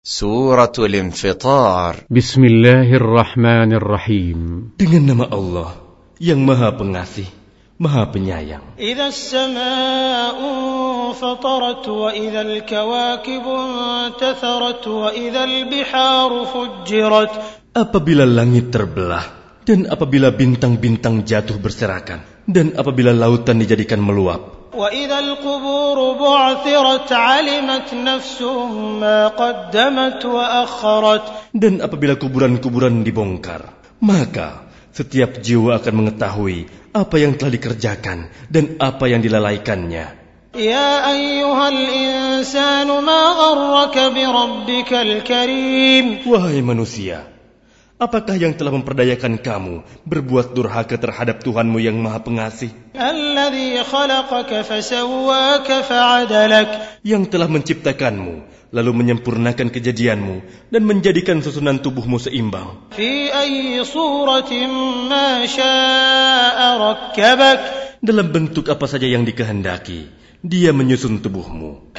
Surah Al-Infitar Bismillahirrahmanirrahim. Dengan nama Allah yang maha pengasih, maha penyayang. Idha samau fatarat wa idha al-kawakibun tatharat wa idha al-biharu Apabila langit terbelah dan apabila bintang-bintang jatuh berserakan dan apabila lautan dijadikan meluap وإذا القبور بعثرت علمت نفس ما قدمت وأخرت dan apabila kuburan-kuburan dibongkar maka setiap jiwa akan mengetahui apa yang telah dikerjakan dan apa yang dilalaikannya. يا أيها الإنسان ما غرك بربك الكريم Wahai manusia, Apakah yang telah memperdayakan kamu berbuat durhaka terhadap Tuhanmu yang Maha Pengasih? Yang telah menciptakanmu, lalu menyempurnakan kejadianmu dan menjadikan susunan tubuhmu seimbang. Dalam bentuk apa saja yang dikehendaki dia menyusun tubuhmu.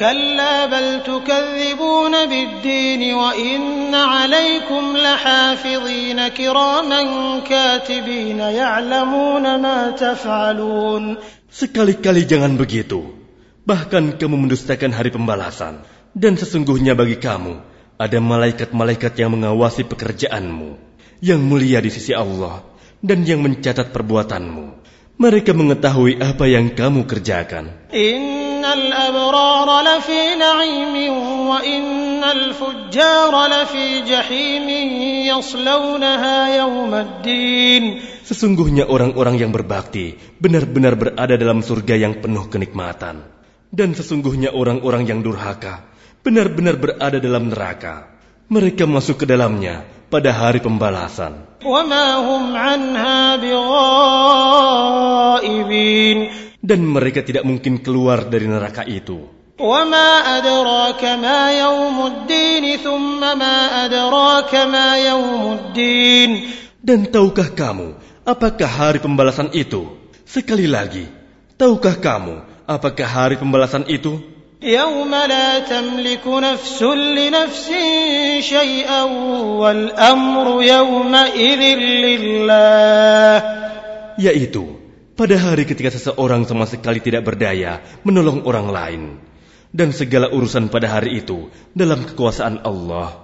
Sekali-kali jangan begitu. Bahkan kamu mendustakan hari pembalasan. Dan sesungguhnya bagi kamu, ada malaikat-malaikat yang mengawasi pekerjaanmu. Yang mulia di sisi Allah dan yang mencatat perbuatanmu. Mereka mengetahui apa yang kamu kerjakan. Sesungguhnya orang-orang yang berbakti benar-benar berada dalam surga yang penuh kenikmatan. Dan sesungguhnya orang-orang yang durhaka benar-benar berada dalam neraka. Mereka masuk ke dalamnya pada hari pembalasan. Dan mereka tidak mungkin keluar dari neraka itu. Dan tahukah kamu apakah hari pembalasan itu? Sekali lagi, tahukah kamu apakah hari pembalasan itu? يوم لا تملك نفس لنفس شيئا والأمر يومئذ لله Yaitu pada hari ketika seseorang sama sekali tidak berdaya menolong orang lain. Dan segala urusan pada hari itu dalam kekuasaan Allah.